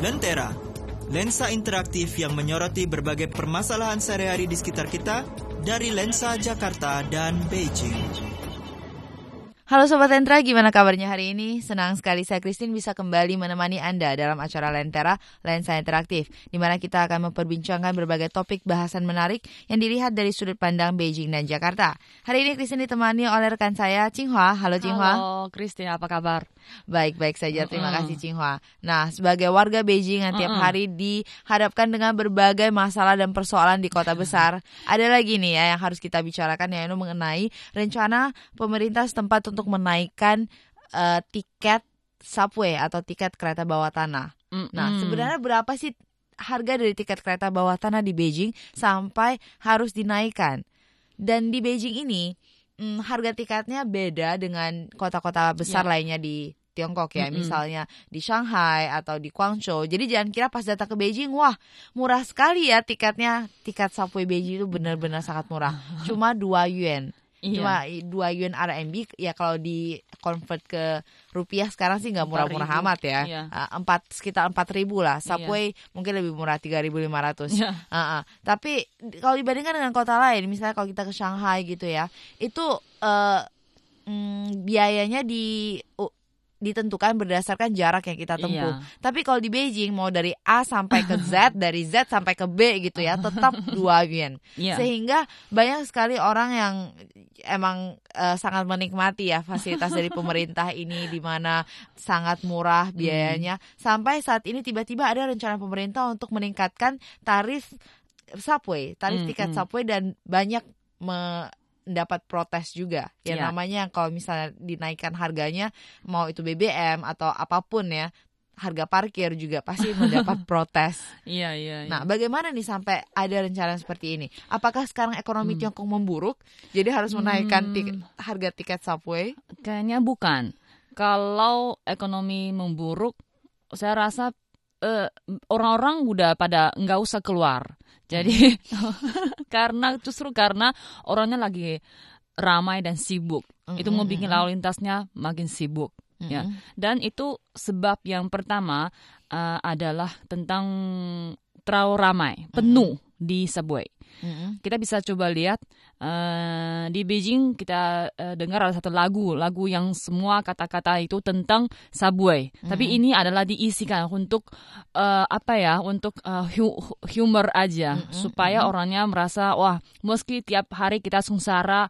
Lentera, lensa interaktif yang menyoroti berbagai permasalahan sehari-hari di sekitar kita dari lensa Jakarta dan Beijing. Halo Sobat Lentera, gimana kabarnya hari ini? Senang sekali saya Christine bisa kembali menemani Anda dalam acara Lentera Lensa Interaktif, di mana kita akan memperbincangkan berbagai topik bahasan menarik yang dilihat dari sudut pandang Beijing dan Jakarta. Hari ini Christine ditemani oleh rekan saya, Cinghua. Halo Cinghua. Halo Christine, apa kabar? Baik-baik saja, terima kasih Cinghua. Nah, sebagai warga Beijing yang tiap hari dihadapkan dengan berbagai masalah dan persoalan di kota besar, ada lagi nih ya yang harus kita bicarakan yaitu mengenai rencana pemerintah setempat untuk untuk menaikkan uh, tiket subway atau tiket kereta bawah tanah. Mm -hmm. Nah, sebenarnya berapa sih harga dari tiket kereta bawah tanah di Beijing sampai harus dinaikkan? Dan di Beijing ini hmm, harga tiketnya beda dengan kota-kota besar yeah. lainnya di Tiongkok ya, mm -hmm. misalnya di Shanghai atau di Guangzhou. Jadi jangan kira pas datang ke Beijing, wah murah sekali ya tiketnya. Tiket subway Beijing itu benar-benar sangat murah, cuma 2 yuan. Iya. Cuma dua yuan RMB ya kalau di convert ke rupiah sekarang sih nggak murah-murah amat ya. Iya. Uh, empat sekitar empat ribu lah. Iya. Subway iya. mungkin lebih murah tiga ribu lima ratus. Iya. Tapi kalau dibandingkan dengan kota lain, misalnya kalau kita ke Shanghai gitu ya, itu uh, mm, biayanya di uh, ditentukan berdasarkan jarak yang kita tempuh. Iya. Tapi kalau di Beijing mau dari A sampai ke Z, dari Z sampai ke B gitu ya, tetap dua yuan. Iya. Sehingga banyak sekali orang yang emang uh, sangat menikmati ya fasilitas dari pemerintah ini di mana sangat murah biayanya. Hmm. Sampai saat ini tiba-tiba ada rencana pemerintah untuk meningkatkan tarif subway, tarif hmm, tiket hmm. subway dan banyak me mendapat protes juga. Ya yeah. namanya kalau misalnya dinaikkan harganya mau itu BBM atau apa pun ya, harga parkir juga pasti mendapat protes. Iya, iya, iya. Nah, bagaimana nih sampai ada rencana seperti ini? Apakah sekarang ekonomi hmm. Tiongkok memburuk jadi harus menaikkan hmm. tik harga tiket subway? Kayaknya bukan. Kalau ekonomi memburuk, saya rasa orang eh, orang-orang udah pada nggak usah keluar. Jadi karena justru karena orangnya lagi ramai dan sibuk, mm -hmm. itu mau bikin lalu lintasnya makin sibuk. Mm -hmm. ya dan itu sebab yang pertama uh, adalah tentang terlalu ramai penuh mm -hmm. di subway Mm-hmm. Kita bisa coba lihat uh, di Beijing kita uh, dengar ada satu lagu, lagu yang semua kata-kata itu tentang subway. Mm-hmm. Tapi ini adalah diisikan untuk uh, apa ya? Untuk uh, hu- humor aja mm-hmm. supaya mm-hmm. orangnya merasa wah, meski tiap hari kita sengsara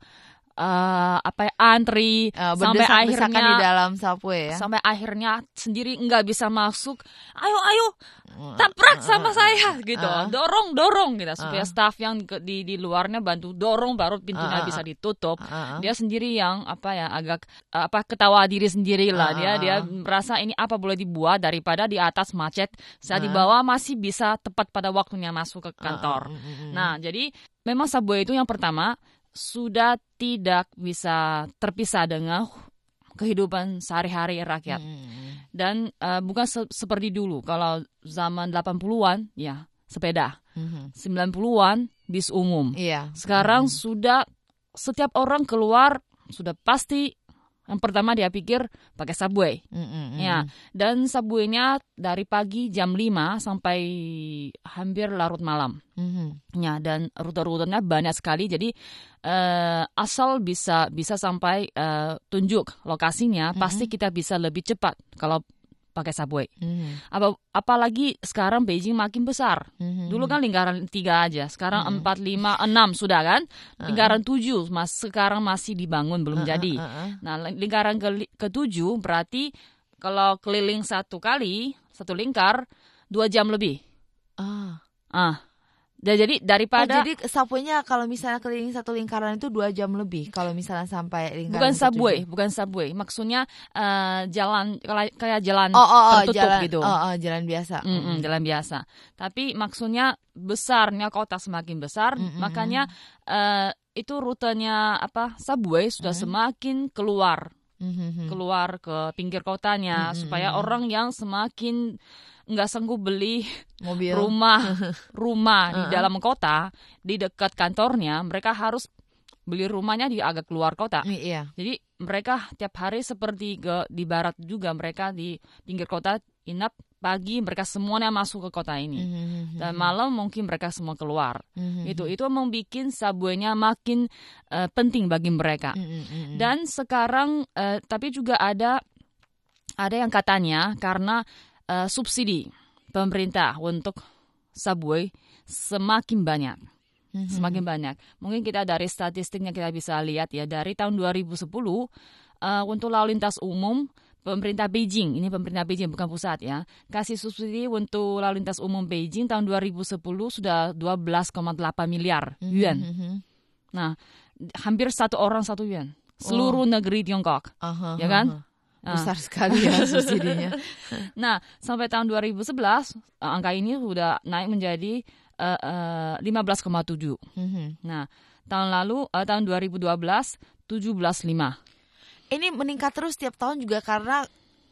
uh, apa ya, antri uh, sampai akhirnya di dalam subway ya. Sampai akhirnya sendiri nggak bisa masuk. Ayo ayo tabrak sama saya gitu. Dorong dorong gitu supaya staff yang di di luarnya bantu dorong baru pintunya bisa ditutup. Dia sendiri yang apa ya agak apa ketawa diri sendiri lah. Dia dia merasa ini apa boleh dibuat daripada di atas macet. Saya di bawah masih bisa tepat pada waktunya masuk ke kantor. Nah, jadi memang subway itu yang pertama sudah tidak bisa terpisah dengan kehidupan sehari-hari rakyat. Hmm. Dan uh, bukan se seperti dulu. Kalau zaman 80-an ya sepeda. Hmm. 90-an bis umum. Iya. Sekarang hmm. sudah setiap orang keluar sudah pasti yang pertama dia pikir pakai subway. Mm -hmm. Ya, dan subwaynya dari pagi jam 5 sampai hampir larut malam. Mm -hmm. Ya, dan rute-rutenya banyak sekali. Jadi uh, asal bisa bisa sampai uh, tunjuk lokasinya, mm -hmm. pasti kita bisa lebih cepat kalau pakai subway. Mm-hmm. Apa apalagi sekarang Beijing makin besar. Mm-hmm. Dulu kan lingkaran tiga aja, sekarang mm-hmm. empat lima enam sudah kan. Lingkaran tujuh mas sekarang masih dibangun belum uh-uh, jadi. Uh-uh. Nah lingkaran ke ketujuh berarti kalau keliling satu kali satu lingkar dua jam lebih. Ah. Ah Ya, jadi daripada oh, jadi subway-nya kalau misalnya keliling satu lingkaran itu dua jam lebih kalau misalnya sampai lingkaran bukan subway bukan subway maksudnya uh, jalan kayak jalan oh, oh, oh, tertutup jalan, gitu oh, oh, jalan biasa mm -mm, jalan biasa tapi maksudnya besarnya kota semakin besar mm -mm. makanya uh, itu rutenya apa subway sudah mm -hmm. semakin keluar mm -hmm. keluar ke pinggir kotanya mm -hmm. supaya orang yang semakin nggak sanggup beli mobil. rumah rumah di dalam kota di dekat kantornya mereka harus beli rumahnya di agak keluar kota. Iya. Jadi mereka tiap hari seperti ke di barat juga mereka di pinggir kota inap pagi mereka semuanya masuk ke kota ini. Mhm, Dan malam mungkin mereka semua keluar. mhm, Itu itu membuat subway-nya makin eh, penting bagi mereka. Dan sekarang eh, tapi juga ada ada yang katanya karena eh, subsidi pemerintah untuk subway semakin banyak. Mhm. Semakin banyak. Mungkin kita dari statistiknya kita bisa lihat ya dari tahun 2010 eh, untuk lalu lintas umum pemerintah Beijing, ini pemerintah Beijing bukan pusat ya, kasih subsidi untuk lalu lintas umum Beijing tahun 2010 sudah 12,8 miliar yuan. Mhm. Nah, hampir satu orang satu yuan. Seluruh negeri Tiongkok. Aha, Ya kan? aha. Nah. Besar sekali ya subsidinya. Nah, sampai tahun 2011 eh, angka ini sudah naik menjadi eh, eh, 15,7. Mhm. Nah, tahun lalu eh, tahun 2012 17,5. Ini meningkat terus tiap tahun juga karena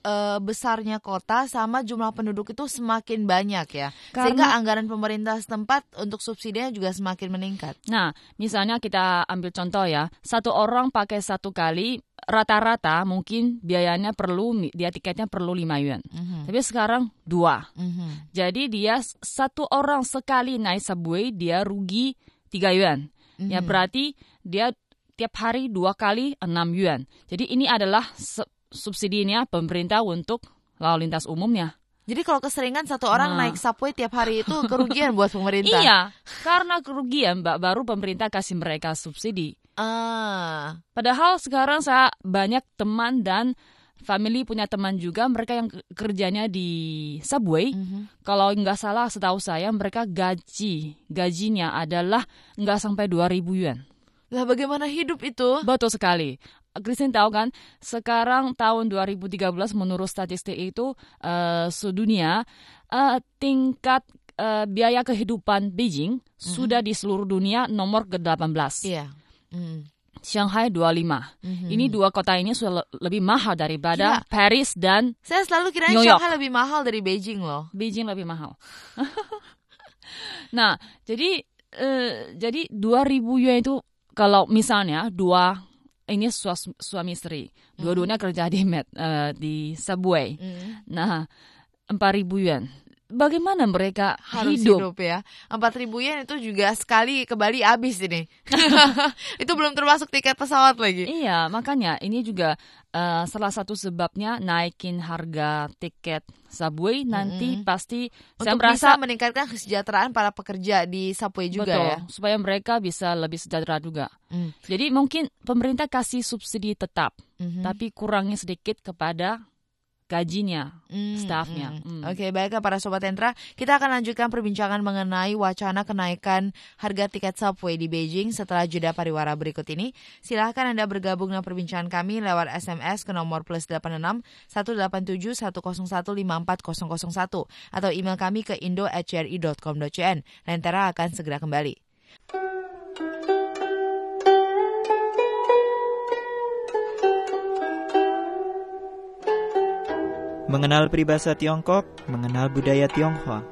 eh, besarnya kota sama jumlah penduduk itu semakin banyak ya. Sehingga Karena- anggaran pemerintah setempat untuk subsidinya juga semakin meningkat. Nah, misalnya kita ambil contoh ya, satu orang pakai satu kali rata-rata mungkin biayanya perlu dia tiketnya perlu 5 yuan. Mhm. Tapi sekarang dua. Mhm. Jadi dia satu orang sekali naik subway dia rugi 3 yuan. Ya Mhm. berarti dia tiap hari dua kali 6 yuan. Jadi ini adalah subsidinya pemerintah untuk lalu lintas umumnya. Jadi kalau keseringan satu orang Nah. naik subway tiap hari itu kerugian buat pemerintah. Iya, karena kerugian Mbak baru pemerintah kasih mereka subsidi. Ah. Padahal sekarang saya banyak teman dan family punya teman juga mereka yang ke- kerjanya di subway. Mhm. Kalau nggak salah setahu saya mereka gaji gajinya adalah nggak sampai 2000 yuan. Lah bagaimana hidup itu? Betul sekali. Christine tahu kan, sekarang tahun 2013 menurut statistik itu eh, sedunia eh, tingkat eh, biaya kehidupan Beijing sudah di seluruh dunia nomor ke-18. Iya. Mhm. Shanghai 25. Mhm. Ini dua kota ini sudah le- lebih mahal daripada Iya. Paris dan Saya selalu kira New York. Shanghai lebih mahal dari Beijing loh. Beijing lebih mahal. nah, jadi eh, jadi 2000 yuan itu kalau misalnya dua ini suas- suami istri, dua-duanya kerja di met, eh, di subway. Mhm. Nah, 4000 yuan. Bagaimana mereka Harus hidup? hidup, ya. Empat ribu yen itu juga sekali ke Bali habis ini. itu belum termasuk tiket pesawat lagi. Iya, makanya ini juga eh, salah satu sebabnya naikin harga tiket subway nanti Mm-mm. pasti saya Untuk merasa bisa meningkatkan kesejahteraan para pekerja di subway juga betul ya. supaya mereka bisa lebih sejahtera juga. Mm. Jadi mungkin pemerintah kasih subsidi tetap, Mhm. tapi kurangnya sedikit kepada gajinya, Mm, staffnya. mm. Mm. Oke, baiklah para sobat Entra, kita akan lanjutkan perbincangan mengenai wacana kenaikan harga tiket subway di Beijing setelah jeda pariwara berikut ini. Silahkan Anda bergabung dengan perbincangan kami lewat SMS ke nomor plus 86 187 101 54001 atau email kami ke indo@cri.com.cn. Lentera akan segera kembali. Mengenal peribahasa Tiongkok, mengenal budaya Tionghoa.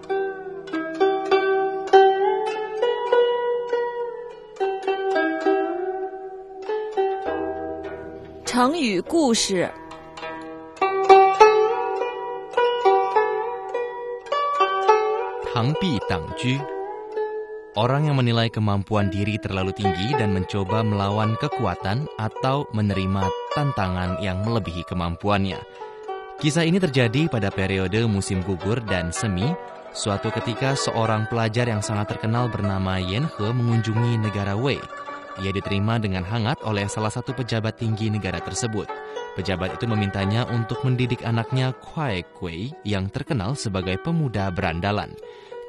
Hangpi Tangju Orang yang menilai kemampuan diri terlalu tinggi dan mencoba melawan kekuatan atau menerima tantangan yang melebihi kemampuannya. Kisah ini terjadi pada periode musim gugur dan semi, suatu ketika seorang pelajar yang sangat terkenal bernama Yen He mengunjungi negara Wei. Ia diterima dengan hangat oleh salah satu pejabat tinggi negara tersebut. Pejabat itu memintanya untuk mendidik anaknya Kuai Kui yang terkenal sebagai pemuda berandalan.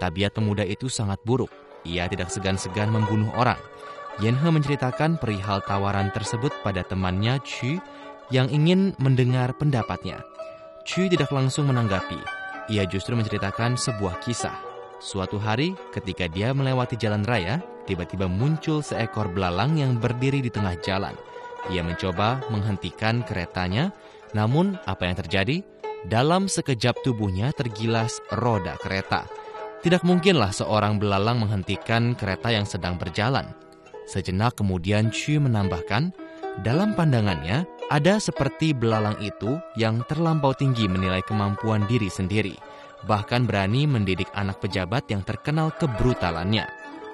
Tabiat pemuda itu sangat buruk. Ia tidak segan-segan membunuh orang. Yen He menceritakan perihal tawaran tersebut pada temannya Chu yang ingin mendengar pendapatnya. Chu tidak langsung menanggapi. Ia justru menceritakan sebuah kisah. Suatu hari, ketika dia melewati jalan raya, tiba-tiba muncul seekor belalang yang berdiri di tengah jalan. Ia mencoba menghentikan keretanya, namun apa yang terjadi? Dalam sekejap tubuhnya tergilas roda kereta. Tidak mungkinlah seorang belalang menghentikan kereta yang sedang berjalan. Sejenak kemudian Chu menambahkan, dalam pandangannya, Ada seperti belalang itu yang terlampau tinggi menilai kemampuan diri sendiri, bahkan berani mendidik anak pejabat yang terkenal kebrutalannya.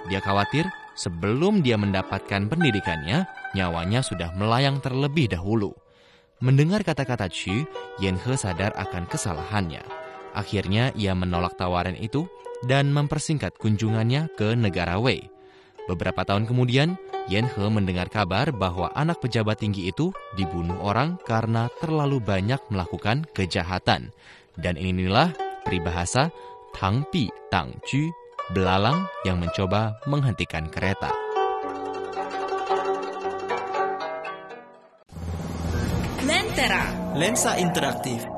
Dia khawatir sebelum dia mendapatkan pendidikannya, nyawanya sudah melayang terlebih dahulu. Mendengar kata-kata Chu, Yen He sadar akan kesalahannya. Akhirnya ia menolak tawaran itu dan mempersingkat kunjungannya ke negara Wei. Beberapa tahun kemudian, Yen He mendengar kabar bahwa anak pejabat tinggi itu dibunuh orang karena terlalu banyak melakukan kejahatan. Dan inilah peribahasa Tang Pi Tang Ju, belalang yang mencoba menghentikan kereta. Lentera. Lensa interaktif.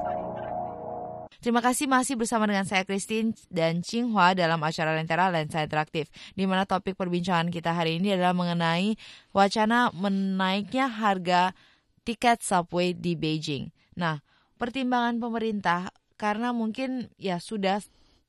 Terima kasih masih bersama dengan saya Christine dan Hua dalam acara Lentera Lensa Interaktif di mana topik perbincangan kita hari ini adalah mengenai wacana menaiknya harga tiket subway di Beijing. Nah, pertimbangan pemerintah karena mungkin ya sudah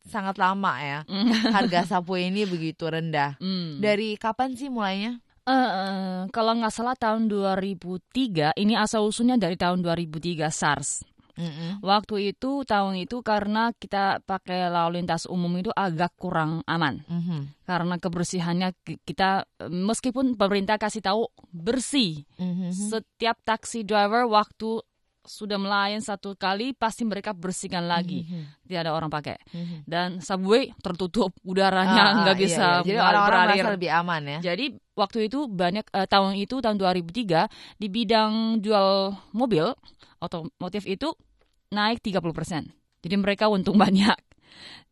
sangat lama ya harga subway ini begitu rendah. Hmm. Dari kapan sih mulainya? Eh, eh, kalau nggak salah tahun 2003, ini asal usulnya dari tahun 2003 SARS. Mm-mm. Waktu itu tahun itu karena kita pakai lalu lintas umum itu agak kurang aman Mhm. karena kebersihannya ki- kita meskipun pemerintah kasih tahu bersih Mhm. setiap taksi driver waktu sudah melayan satu kali pasti mereka bersihkan lagi Mhm. tidak ada orang pakai Mhm. dan subway tertutup Ah, udaranya nggak iya, bisa iya. Jadi mengalir- orang-orang merasa lebih aman ya. Jadi waktu itu banyak eh, tahun itu tahun 2003 di bidang jual mobil otomotif itu naik 30%. Jadi mereka untung banyak.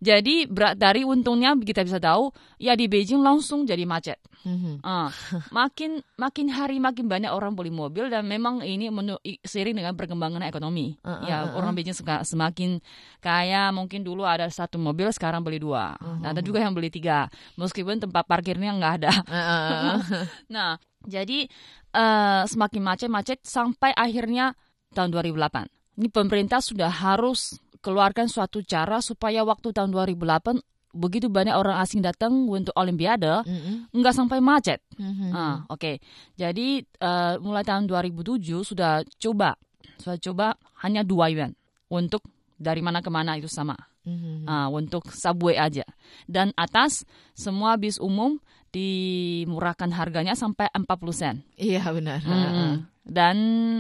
Jadi berat dari untungnya kita bisa tahu ya di Beijing langsung jadi macet. Mhm. Ah, makin makin hari makin banyak orang beli mobil dan memang ini menu- seiring dengan perkembangan ekonomi. Uh, uh, ya uh, uh. orang Beijing semakin kaya mungkin dulu ada satu mobil sekarang beli dua. Uh-huh. Ada juga yang beli tiga meskipun tempat parkirnya nggak ada. Heeh. Nah, jadi eh, semakin macet-macet sampai akhirnya tahun 2008. Ini pemerintah sudah harus keluarkan suatu cara supaya waktu tahun 2008 begitu banyak orang asing datang untuk Olimpiade Mhm. nggak sampai macet. Mhm. Ah, oke. Jadi eh, mulai tahun 2007 sudah coba, sudah coba hanya dua yuan untuk dari mana ke mana itu sama. Mhm. Ah, untuk subway aja. Dan atas semua bis umum dimurahkan harganya sampai 40 sen. Iya benar. Mm-mm. Dan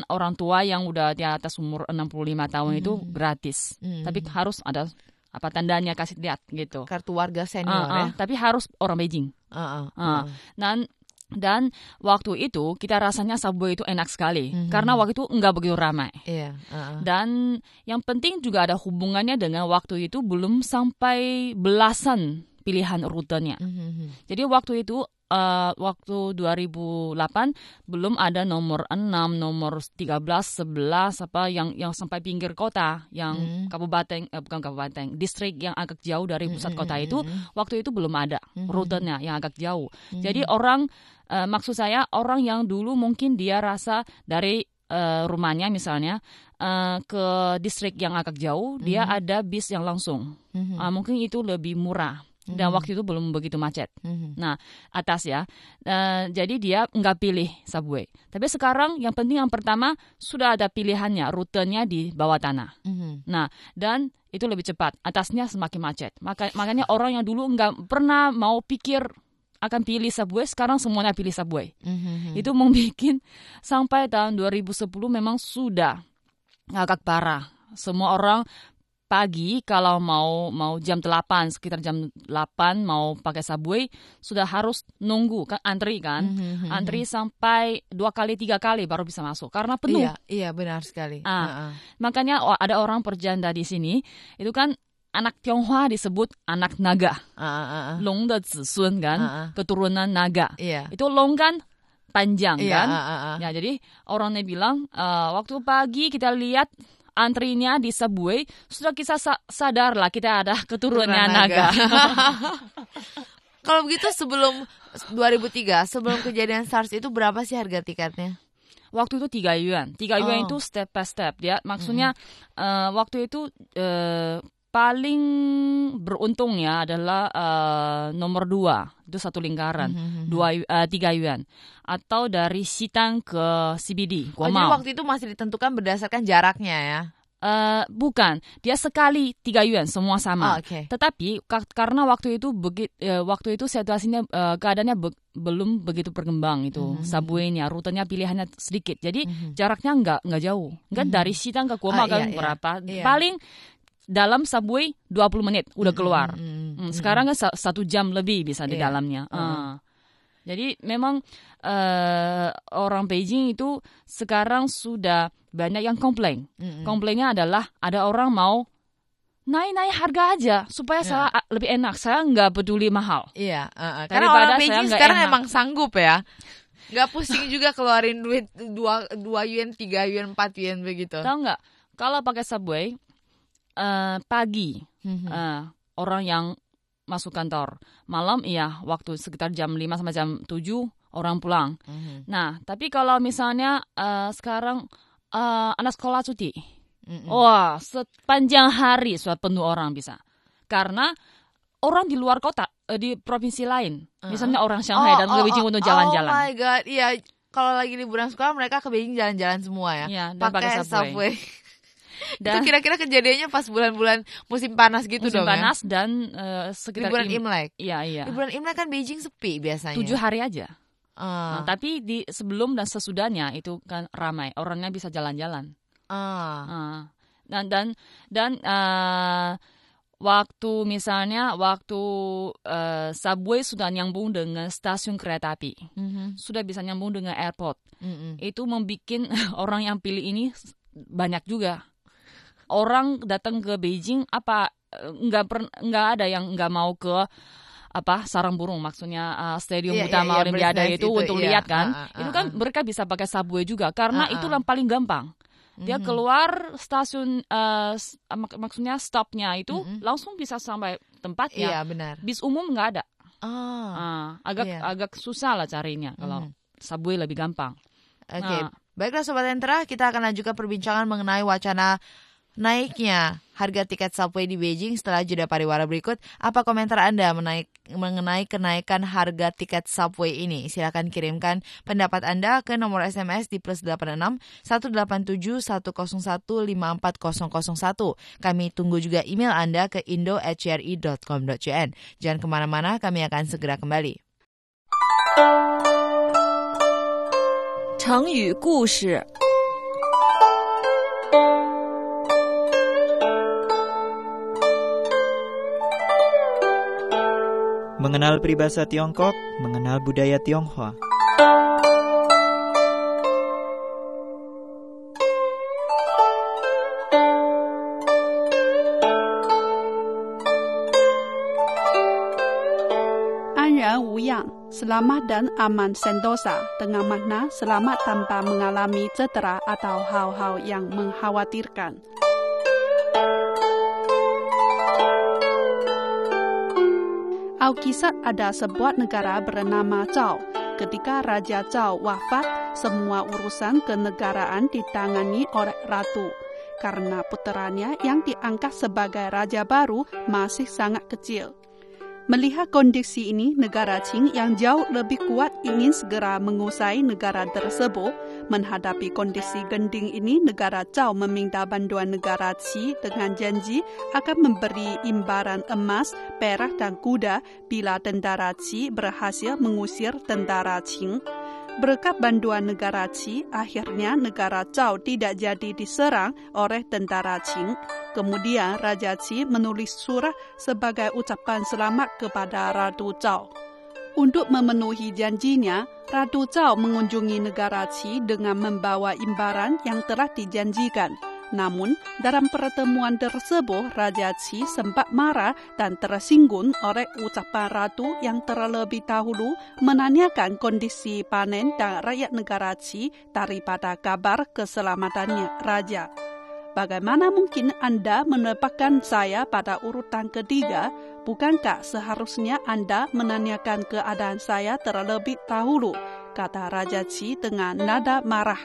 orang tua yang udah di atas umur 65 tahun itu gratis. Mhm. Tapi harus ada apa tandanya kasih lihat gitu. Kartu warga senior Ah, ah, ya. Tapi harus orang Beijing. Ah, ah, Ah, ah. dan dan waktu itu kita rasanya subway itu enak sekali Mhm. karena waktu itu nggak begitu ramai. Iya. ah, ah. Dan yang penting juga ada hubungannya dengan waktu itu belum sampai belasan pilihan rutenya. Mhm. Jadi waktu itu eh, waktu 2008 belum ada nomor 6, nomor 13, 11 apa yang yang sampai pinggir kota, yang Hmm. kabupaten eh, bukan kabupaten, distrik yang agak jauh dari pusat Hmm, kota hmm, itu waktu itu belum ada Mhm. rutenya yang agak jauh. Mhm. Jadi orang eh, maksud saya orang yang dulu mungkin dia rasa dari eh, rumahnya misalnya eh, ke distrik yang agak jauh dia Mhm. ada bis yang langsung. Mhm. Ah, mungkin itu lebih murah dan Mhm. waktu itu belum begitu macet. Mhm. Nah, atas ya. Eh, jadi dia nggak pilih subway. Tapi sekarang yang penting yang pertama sudah ada pilihannya, rutenya di bawah tanah. Mhm. Nah, dan itu lebih cepat. Atasnya semakin macet. Maka, makanya orang yang dulu nggak pernah mau pikir akan pilih subway, sekarang semuanya pilih subway. Mhm. Itu membuat sampai tahun 2010 memang sudah agak parah. Semua orang pagi kalau mau mau jam 8 sekitar jam 8 mau pakai subway sudah harus nunggu kan antri kan Mhm. antri sampai dua kali tiga kali baru bisa masuk karena penuh Iya, iya benar sekali. Ah. Ah, ah. makanya oh, ada orang perjanda di sini itu kan anak Tionghoa disebut anak naga ah, ah. long de zisun kan Ah, ah. keturunan naga Iya. itu long kan panjang Iya, kan ah, ah. Ya, jadi orangnya bilang eh, waktu pagi kita lihat antrinya di subway sudah kita sa- sadar lah kita ada keturunan Keturunan naga. Kalau begitu sebelum 2003, sebelum kejadian SARS itu berapa sih harga tiketnya? waktu itu tiga yuan, tiga yuan Oh. itu step by step. Ya, maksudnya eh, waktu itu eh, paling beruntung ya adalah uh, nomor dua itu satu lingkaran Mhm, mhm. dua uh, tiga yuan atau dari Sitang ke CBD Oh, jadi waktu itu masih ditentukan berdasarkan jaraknya ya. Eh, bukan dia sekali tiga yuan semua sama. Oh, Oke. Tetapi ka- karena waktu itu begit, eh, waktu itu situasinya eh, keadaannya be- belum begitu berkembang itu Mhm. subway-nya, rutenya pilihannya sedikit. Jadi Mhm. jaraknya nggak nggak jauh. Kan Mhm. dari Sitang ke Guomao Ah, kan iya, iya. berapa? Iya. Paling dalam subway 20 menit udah keluar. Mhm, mhm, Hmm, mhm. sekarang kan sa- satu jam lebih bisa di Iya. dalamnya. Mhm. Ah. Jadi memang eh, orang Beijing itu sekarang sudah banyak yang komplain. Mhm. Komplainnya adalah ada orang mau naik-naik harga aja supaya Ya. saya lebih enak. Saya nggak peduli mahal. Iya, uh, uh. karena Daripada orang saya Beijing sekarang enak. emang sanggup ya. Nggak pusing juga keluarin duit dua dua yuan, tiga yuan, empat yuan begitu. Tahu nggak? Kalau pakai subway eh, pagi Mhm. eh, orang yang masuk kantor, malam iya waktu sekitar jam 5 sampai jam 7 orang pulang. Mhm. Nah, tapi kalau misalnya eh, sekarang eh, anak sekolah cuti, Mhm. wah sepanjang hari sudah penuh orang bisa. Karena orang di luar kota, eh, di provinsi lain, misalnya orang Shanghai dan ke Beijing untuk Oh jalan-jalan. my god, iya. Kalau lagi liburan sekolah mereka ke Beijing jalan-jalan semua ya. Iya, dan pakai subway. Itu Dan kira-kira kejadiannya pas bulan-bulan musim panas gitu musim dong panas dan eh, ya. sekitar Liburan Im- Imlek. Iya, iya. Liburan Imlek kan Beijing sepi biasanya. Tujuh hari aja. Ah, Nah, tapi di sebelum dan sesudahnya itu kan ramai, orangnya bisa jalan-jalan. ah. Ah. Dan dan dan eh, waktu misalnya waktu eh, subway sudah nyambung dengan stasiun kereta api, Mhm, sudah bisa nyambung dengan airport. mhm. Itu membuat orang yang pilih ini banyak juga. Orang datang ke Beijing apa eh, nggak per, nggak ada yang nggak mau ke apa sarang burung maksudnya eh, stadium Iya, utama iya, iya, Olimpiade itu, itu, untuk iya. lihat kan Ah, ah, itu ah, kan mereka bisa pakai subway juga karena Ah, itu ah. yang paling gampang dia Mhm. keluar stasiun s- mak- maksudnya stopnya itu Mhm. langsung bisa sampai tempatnya Iya benar. bis umum nggak ada Ah, Ah, agak Iya. agak susah lah carinya kalau Mhm. subway lebih gampang Oke, Nah. baiklah Sobat Entra, kita akan lanjutkan perbincangan mengenai wacana naiknya harga tiket subway di Beijing setelah jeda pariwara berikut. Apa komentar Anda menaik, mengenai kenaikan harga tiket subway ini? Silakan kirimkan pendapat Anda ke nomor SMS di plus 86 187 101 54001. Kami tunggu juga email Anda ke indo.cri.com.cn. Jangan kemana-mana, kami akan segera kembali. 成语故事。 Mengenal peribahasa Tiongkok, mengenal budaya Tionghoa. Wuyang, selamat dan aman sentosa dengan makna selamat tanpa mengalami cedera atau hal-hal yang mengkhawatirkan. Alkisah ada sebuah negara bernama Zhao. Ketika Raja Zhao wafat, semua urusan kenegaraan ditangani oleh ratu. Karena puteranya yang diangkat sebagai raja baru masih sangat kecil. Melihat kondisi ini, negara Qing yang jauh lebih kuat ingin segera menguasai negara tersebut. Menghadapi kondisi genting ini, negara Zhao meminta bantuan negara Qi dengan janji akan memberi imbalan emas, perak dan kuda bila tentara Qi berhasil mengusir tentara Qing. Berkat bantuan negara Qi, akhirnya negara Zhao tidak jadi diserang oleh tentara Qing. Kemudian Raja Qi menulis surat sebagai ucapan selamat kepada Ratu Zhao. Untuk memenuhi janjinya, Ratu Zhao mengunjungi negara Qi dengan membawa imbalan yang telah dijanjikan. Namun, dalam pertemuan tersebut, Raja Qi sempat marah dan tersinggung oleh ucapan Ratu yang terlebih dahulu menanyakan kondisi panen dan rakyat negara Qi daripada kabar keselamatannya Raja. Bagaimana mungkin Anda menempatkan saya pada urutan ketiga? Bukankah seharusnya Anda menanyakan keadaan saya terlebih dahulu? Kata Raja Qi dengan nada marah.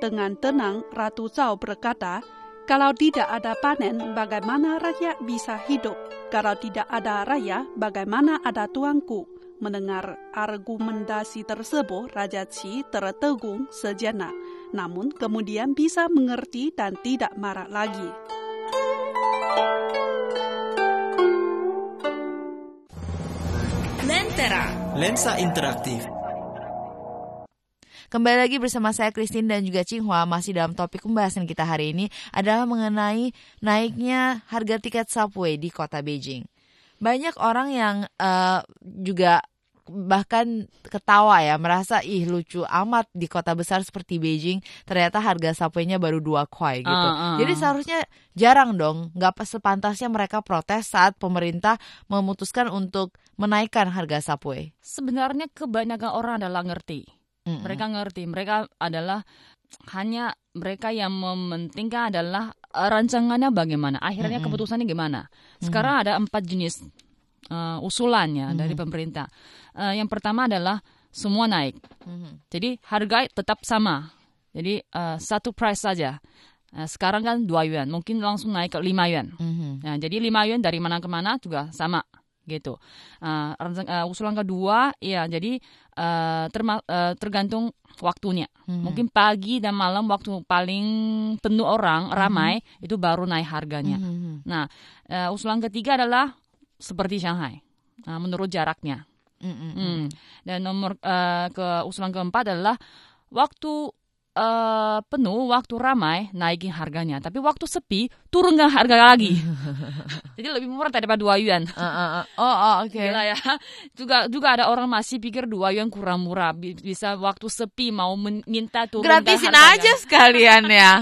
Dengan tenang, Ratu Zhao berkata, Kalau tidak ada panen, bagaimana rakyat bisa hidup? Kalau tidak ada raya, bagaimana ada tuanku? Mendengar argumentasi tersebut, Raja Qi tertegun sejenak, namun kemudian bisa mengerti dan tidak marah lagi. Lentera. Lensa interaktif. Kembali lagi bersama saya Christine dan juga Cinghua masih dalam topik pembahasan kita hari ini adalah mengenai naiknya harga tiket subway di kota Beijing. Banyak orang yang uh, juga bahkan ketawa ya merasa ih lucu amat di kota besar seperti Beijing ternyata harga subway-nya baru dua kuai gitu. Uh, uh. Jadi seharusnya jarang dong nggak sepantasnya mereka protes saat pemerintah memutuskan untuk menaikkan harga subway. Sebenarnya kebanyakan orang adalah ngerti. Mm-mm. Mereka ngerti. Mereka adalah hanya mereka yang mementingkan adalah eh, rancangannya bagaimana. Akhirnya Mm-mm. keputusannya gimana. Sekarang ada empat jenis eh, usulannya dari pemerintah. Eh, yang pertama adalah semua naik. Mhm. Jadi harga tetap sama. Jadi eh, satu price saja. Eh, sekarang kan 2 yuan, mungkin langsung naik ke 5 yuan. Mhm. Nah, jadi 5 yuan dari mana ke mana juga sama gitu. Uh, uh, usulan kedua, ya jadi uh, terma- uh, tergantung waktunya. Mhm. Mungkin pagi dan malam waktu paling penuh orang ramai itu baru naik harganya. Mhm. Nah, uh, usulan ketiga adalah seperti Shanghai, uh, menurut jaraknya. Mhm. Hmm. Dan nomor uh, ke usulan keempat adalah waktu uh, penuh, waktu ramai naikin harganya. Tapi waktu sepi turunkan harga lagi. Jadi lebih murah daripada 2 yuan. Uh, uh, uh. Oh, oh oke. Gila ya. Juga juga ada orang masih pikir 2 yuan kurang murah. Bi- Bisa waktu sepi mau minta turunkan Gratisin aja sekalian ya.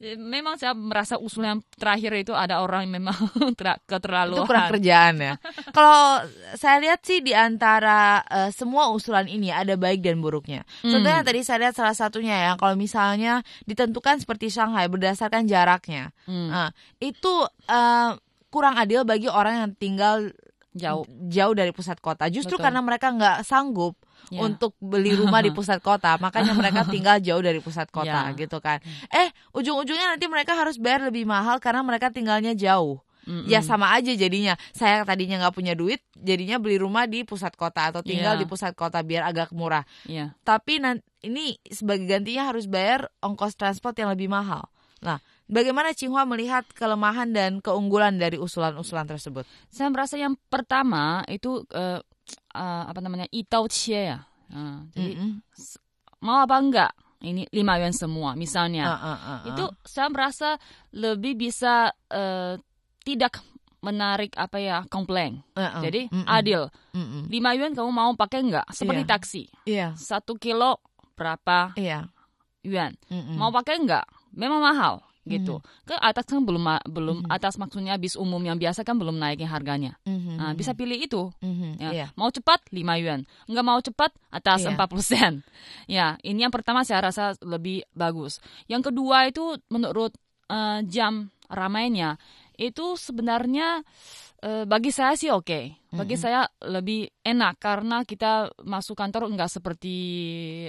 Eh, Memang saya merasa usulan yang terakhir itu ada orang yang memang ter- keterlaluan. Itu kurang kerjaan ya. Kalau saya lihat sih di antara eh, semua usulan ini ada baik dan buruknya. Hmm. Contohnya tadi saya lihat salah satunya ya, kalau misalnya ditentukan seperti Shanghai berdasarkan jaraknya, Hmm, Nah, itu eh, kurang adil bagi orang yang tinggal jauh. jauh dari pusat kota. Justru Betul. karena mereka nggak sanggup Ya. untuk beli rumah di pusat kota, makanya mereka tinggal jauh dari pusat kota Ya. gitu kan. Eh, ujung-ujungnya nanti mereka harus bayar lebih mahal karena mereka tinggalnya jauh. Mm-mm. Ya sama aja jadinya. Saya tadinya nggak punya duit, jadinya beli rumah di pusat kota atau tinggal Iya. di pusat kota biar agak murah. Iya. Tapi ini sebagai gantinya harus bayar ongkos transport yang lebih mahal. Nah, bagaimana Cinghua melihat kelemahan dan keunggulan dari usulan-usulan tersebut? Saya merasa yang pertama itu eh, eh, apa namanya itau cie ya. Eh, jadi Mm-mm. mau apa enggak? Ini 5 yuan semua misalnya. Ah, ah, ah, ah. itu saya merasa lebih bisa eh, tidak menarik apa ya komplain. Ah, ah. Jadi Mm-mm. adil. Mm-mm. 5 yuan kamu mau pakai enggak? Seperti Iya. taksi. Iya, Satu kilo berapa iya. yuan? Mm-mm. Mau pakai enggak? Memang mahal gitu. Ke atas kan belum belum atas maksudnya bis umum yang biasa kan belum naikin harganya. Mhm, Nah, bisa pilih itu. mhm, Ya. Iya. Mau cepat 5 yuan, enggak mau cepat atas Iya. 40 sen. Ya, ini yang pertama saya rasa lebih bagus. Yang kedua itu menurut eh, jam ramainya itu sebenarnya eh, bagi saya sih oke. Bagi saya lebih enak karena kita masuk kantor enggak seperti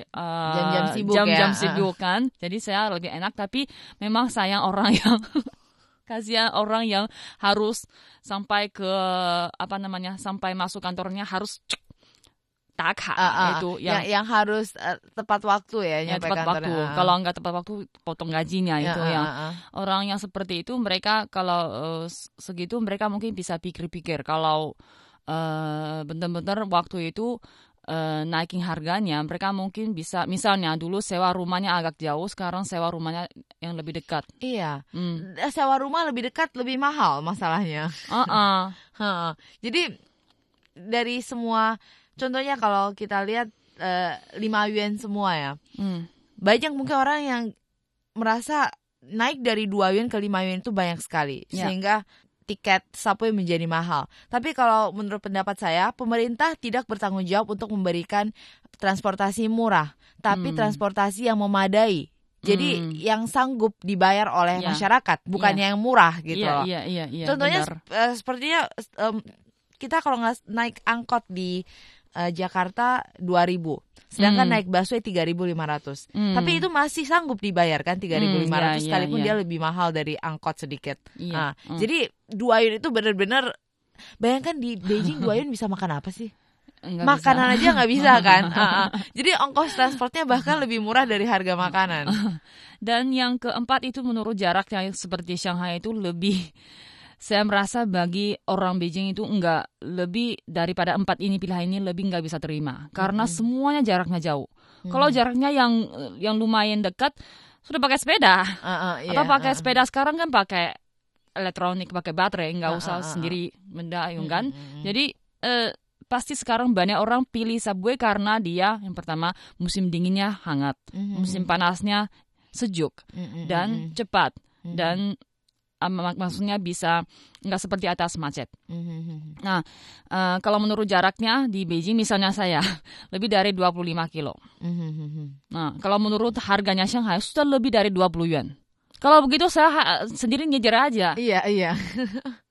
eh, Jam-jam sibuk jam-jam ya. sibuk kan. Jadi saya lebih enak tapi memang sayang orang yang kasihan orang yang harus sampai ke apa namanya sampai masuk kantornya harus cek taka Ah, ah, itu yang, yang yang harus eh, tepat waktu ya, yang nyampe tepat kantornya. waktu. Ah. Kalau nggak tepat waktu potong gajinya Ya, itu ah, yang ah, ah. orang yang seperti itu mereka kalau s- segitu mereka mungkin bisa pikir-pikir kalau eh, benar-benar waktu itu eh, naikin harganya mereka mungkin bisa misalnya dulu sewa rumahnya agak jauh sekarang sewa rumahnya yang lebih dekat. Iya. Hmm. Sewa rumah lebih dekat lebih mahal masalahnya. Ah, ah. Heeh. Jadi dari semua contohnya kalau kita lihat eh, 5 yuan semua ya. Hmm. Banyak mungkin orang yang merasa naik dari 2 yuan ke 5 yuan itu banyak sekali Ya. sehingga tiket subway menjadi mahal. Tapi kalau menurut pendapat saya, pemerintah tidak bertanggung jawab untuk memberikan transportasi murah, tapi Hmm. transportasi yang memadai. Jadi Hmm. yang sanggup dibayar oleh Ya. masyarakat, bukannya yang murah gitu Iya, loh. iya, iya, iya. Contohnya benar. sep- eh, sepertinya em, kita kalau nggak naik angkot di eh, Jakarta 2000. sedangkan Hmm. naik busway 3.500. Hmm. Tapi itu masih sanggup dibayar kan 3.500 Hmm, ya, ya, sekalipun ya. dia lebih mahal dari angkot sedikit. Iya. Nah, Hmm. Jadi dua yun itu benar-benar bayangkan di Beijing dua yun bisa makan apa sih? Nggak makanan bisa. aja nggak bisa kan? Ah. Jadi ongkos transportnya bahkan lebih murah dari harga makanan. Dan yang keempat itu menurut jarak yang seperti Shanghai itu lebih saya merasa bagi orang Beijing itu enggak lebih daripada empat ini pilihan ini lebih nggak bisa terima karena semuanya jaraknya jauh. Kalau jaraknya yang yang lumayan dekat sudah pakai sepeda Ah, ah, iya, atau pakai ah. sepeda sekarang kan pakai elektronik pakai baterai nggak Ah, usah ah, ah, sendiri mendayung kan. Mm, mm, mm. Jadi eh, pasti sekarang banyak orang pilih subway karena dia yang pertama musim dinginnya hangat, Mhm. musim panasnya sejuk Mm, mm, dan cepat mm. dan ah, mak- maksudnya bisa nggak seperti atas macet. Mm, mm, mm. Nah, eh, kalau menurut jaraknya di Beijing misalnya saya lebih dari 25 kilo. Mm, mm, mm, mm. Nah, kalau menurut harganya Shanghai sudah lebih dari 20 yuan. Kalau begitu saya sendiri ngejar aja. Iya iya.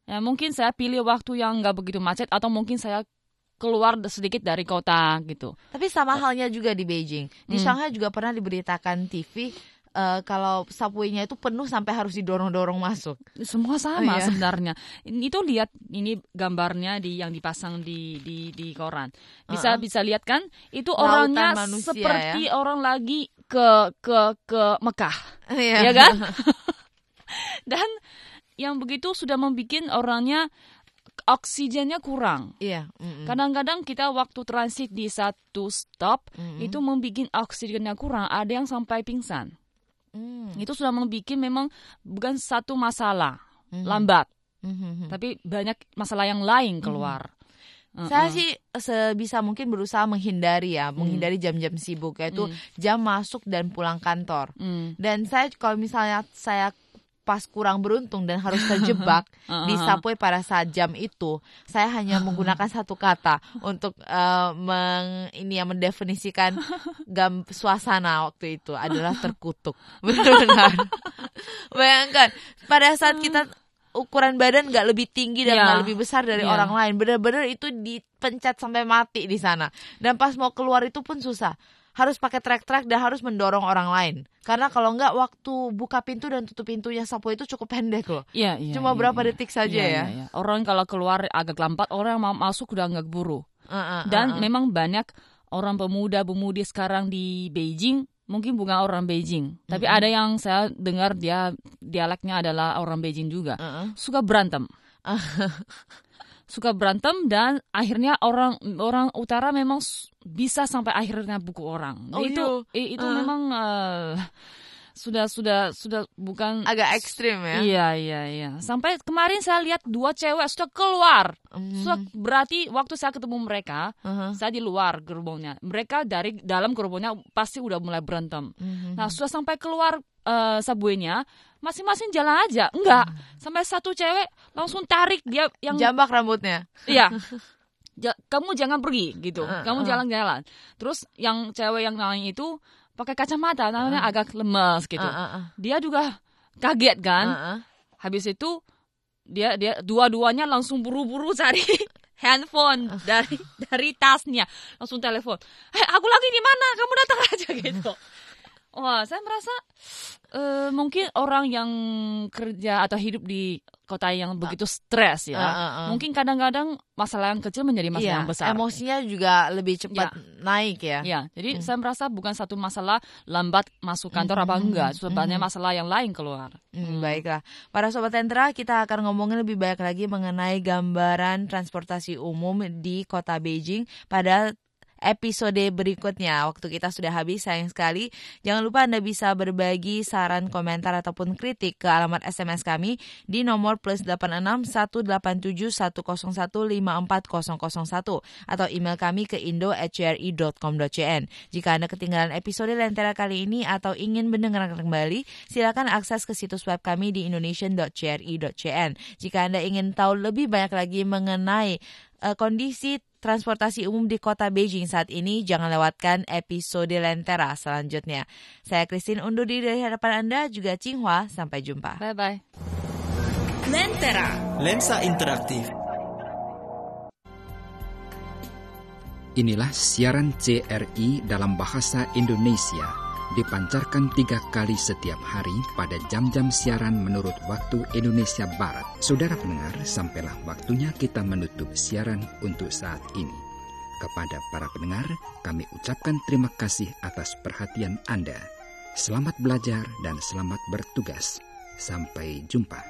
Ya, mungkin saya pilih waktu yang nggak begitu macet atau mungkin saya keluar sedikit dari kota gitu. Tapi sama halnya juga di Beijing. Di Hmm. Shanghai juga pernah diberitakan TV eh, kalau subway-nya itu penuh sampai harus didorong-dorong masuk. Semua sama Oh, iya. sebenarnya. Ini itu lihat ini gambarnya di yang dipasang di di di koran. Bisa Uh-uh. bisa lihat kan? Itu Lautan orangnya manusia, seperti orang lagi ke ke ke Mekah, Iya ya kan? Dan yang begitu sudah membuat orangnya oksigennya kurang. Iya. mm, mm. Kadang-kadang kita waktu transit di satu stop Mm, mm. itu membuat oksigennya kurang, ada yang sampai pingsan. Mm, Itu sudah membuat memang bukan satu masalah Mhm. lambat, mm, mm, mm. tapi banyak masalah yang lain keluar. Uh-uh. Saya sih sebisa mungkin berusaha menghindari ya, menghindari jam-jam sibuk yaitu Hmm. jam masuk dan pulang kantor. Hmm. Dan saya kalau misalnya saya pas kurang beruntung dan harus terjebak di subway pada saat jam itu, saya hanya menggunakan satu kata untuk eh, meng, ini ya mendefinisikan gam suasana waktu itu adalah terkutuk. Benar-benar. Bayangkan pada saat kita ukuran badan nggak lebih tinggi dan Iya. nggak lebih besar dari Iya. orang lain, benar-benar itu dipencet sampai mati di sana. Dan pas mau keluar itu pun susah. Harus pakai trek-trek dan harus mendorong orang lain. Karena kalau nggak waktu buka pintu dan tutup pintunya subway itu cukup pendek loh. Iya, iya, Cuma iya, berapa iya. detik saja Iya, ya. iya, iya. Orang kalau keluar agak lambat, orang mau masuk udah nggak keburu. Uh, uh, uh, uh. Dan memang banyak orang pemuda-pemudi sekarang di Beijing mungkin bukan orang Beijing, tapi ada yang saya dengar dia dialeknya adalah orang Beijing juga. Uh, uh. Suka berantem. Suka berantem dan akhirnya orang orang utara memang bisa sampai akhirnya buku orang. Oh, itu i- itu Uh. memang eh, sudah sudah sudah bukan agak ekstrim ya. Iya iya iya. Sampai kemarin saya lihat dua cewek sudah keluar. Mhm. Sudah berarti waktu saya ketemu mereka, Uh-huh. saya di luar gerbongnya. Mereka dari dalam gerbongnya pasti udah mulai berantem. Mhm. Nah, sudah sampai keluar eh, subway-nya, masing-masing jalan aja. Enggak. Sampai satu cewek langsung tarik dia yang Jambak rambutnya. Iya. Ja- kamu jangan pergi gitu. Uh, kamu uh. jalan-jalan. Terus yang cewek yang lain itu pakai kacamata, namanya agak lemas gitu. Uh, uh, uh. Dia juga kaget kan. Uh, uh. Habis itu dia dia dua-duanya langsung buru-buru cari handphone dari dari tasnya, langsung telepon. Hei, aku lagi di mana? Kamu datang aja gitu. Wah, saya merasa eh, mungkin orang yang kerja atau hidup di kota yang begitu stres ya, Uh, uh, uh. mungkin kadang-kadang masalah yang kecil menjadi masalah Iya, yang besar. emosinya juga lebih cepat naik ya. Ya, jadi saya merasa bukan satu masalah lambat masuk kantor apa enggak, sebenarnya masalah yang lain keluar. Hmm, baiklah, para sobat tentra, kita akan ngomongin lebih banyak lagi mengenai gambaran transportasi umum di kota Beijing pada episode berikutnya. Waktu kita sudah habis, sayang sekali. Jangan lupa Anda bisa berbagi saran, komentar, ataupun kritik ke alamat SMS kami di nomor plus 861871015401 atau email kami ke indo.cri.com.cn. Jika Anda ketinggalan episode Lentera kali ini atau ingin mendengarkan kembali, silakan akses ke situs web kami di indonesian.cri.cn. Jika Anda ingin tahu lebih banyak lagi mengenai eh, kondisi transportasi umum di kota Beijing saat ini, jangan lewatkan episode Lentera selanjutnya. Saya Christine undur diri dari hadapan Anda, juga Cinghua. Sampai jumpa. Bye bye. Lensa interaktif. Inilah siaran CRI dalam bahasa Indonesia dipancarkan tiga kali setiap hari pada jam-jam siaran menurut waktu Indonesia Barat. Saudara pendengar, sampailah waktunya kita menutup siaran untuk saat ini. Kepada para pendengar, kami ucapkan terima kasih atas perhatian Anda. Selamat belajar dan selamat bertugas. Sampai jumpa.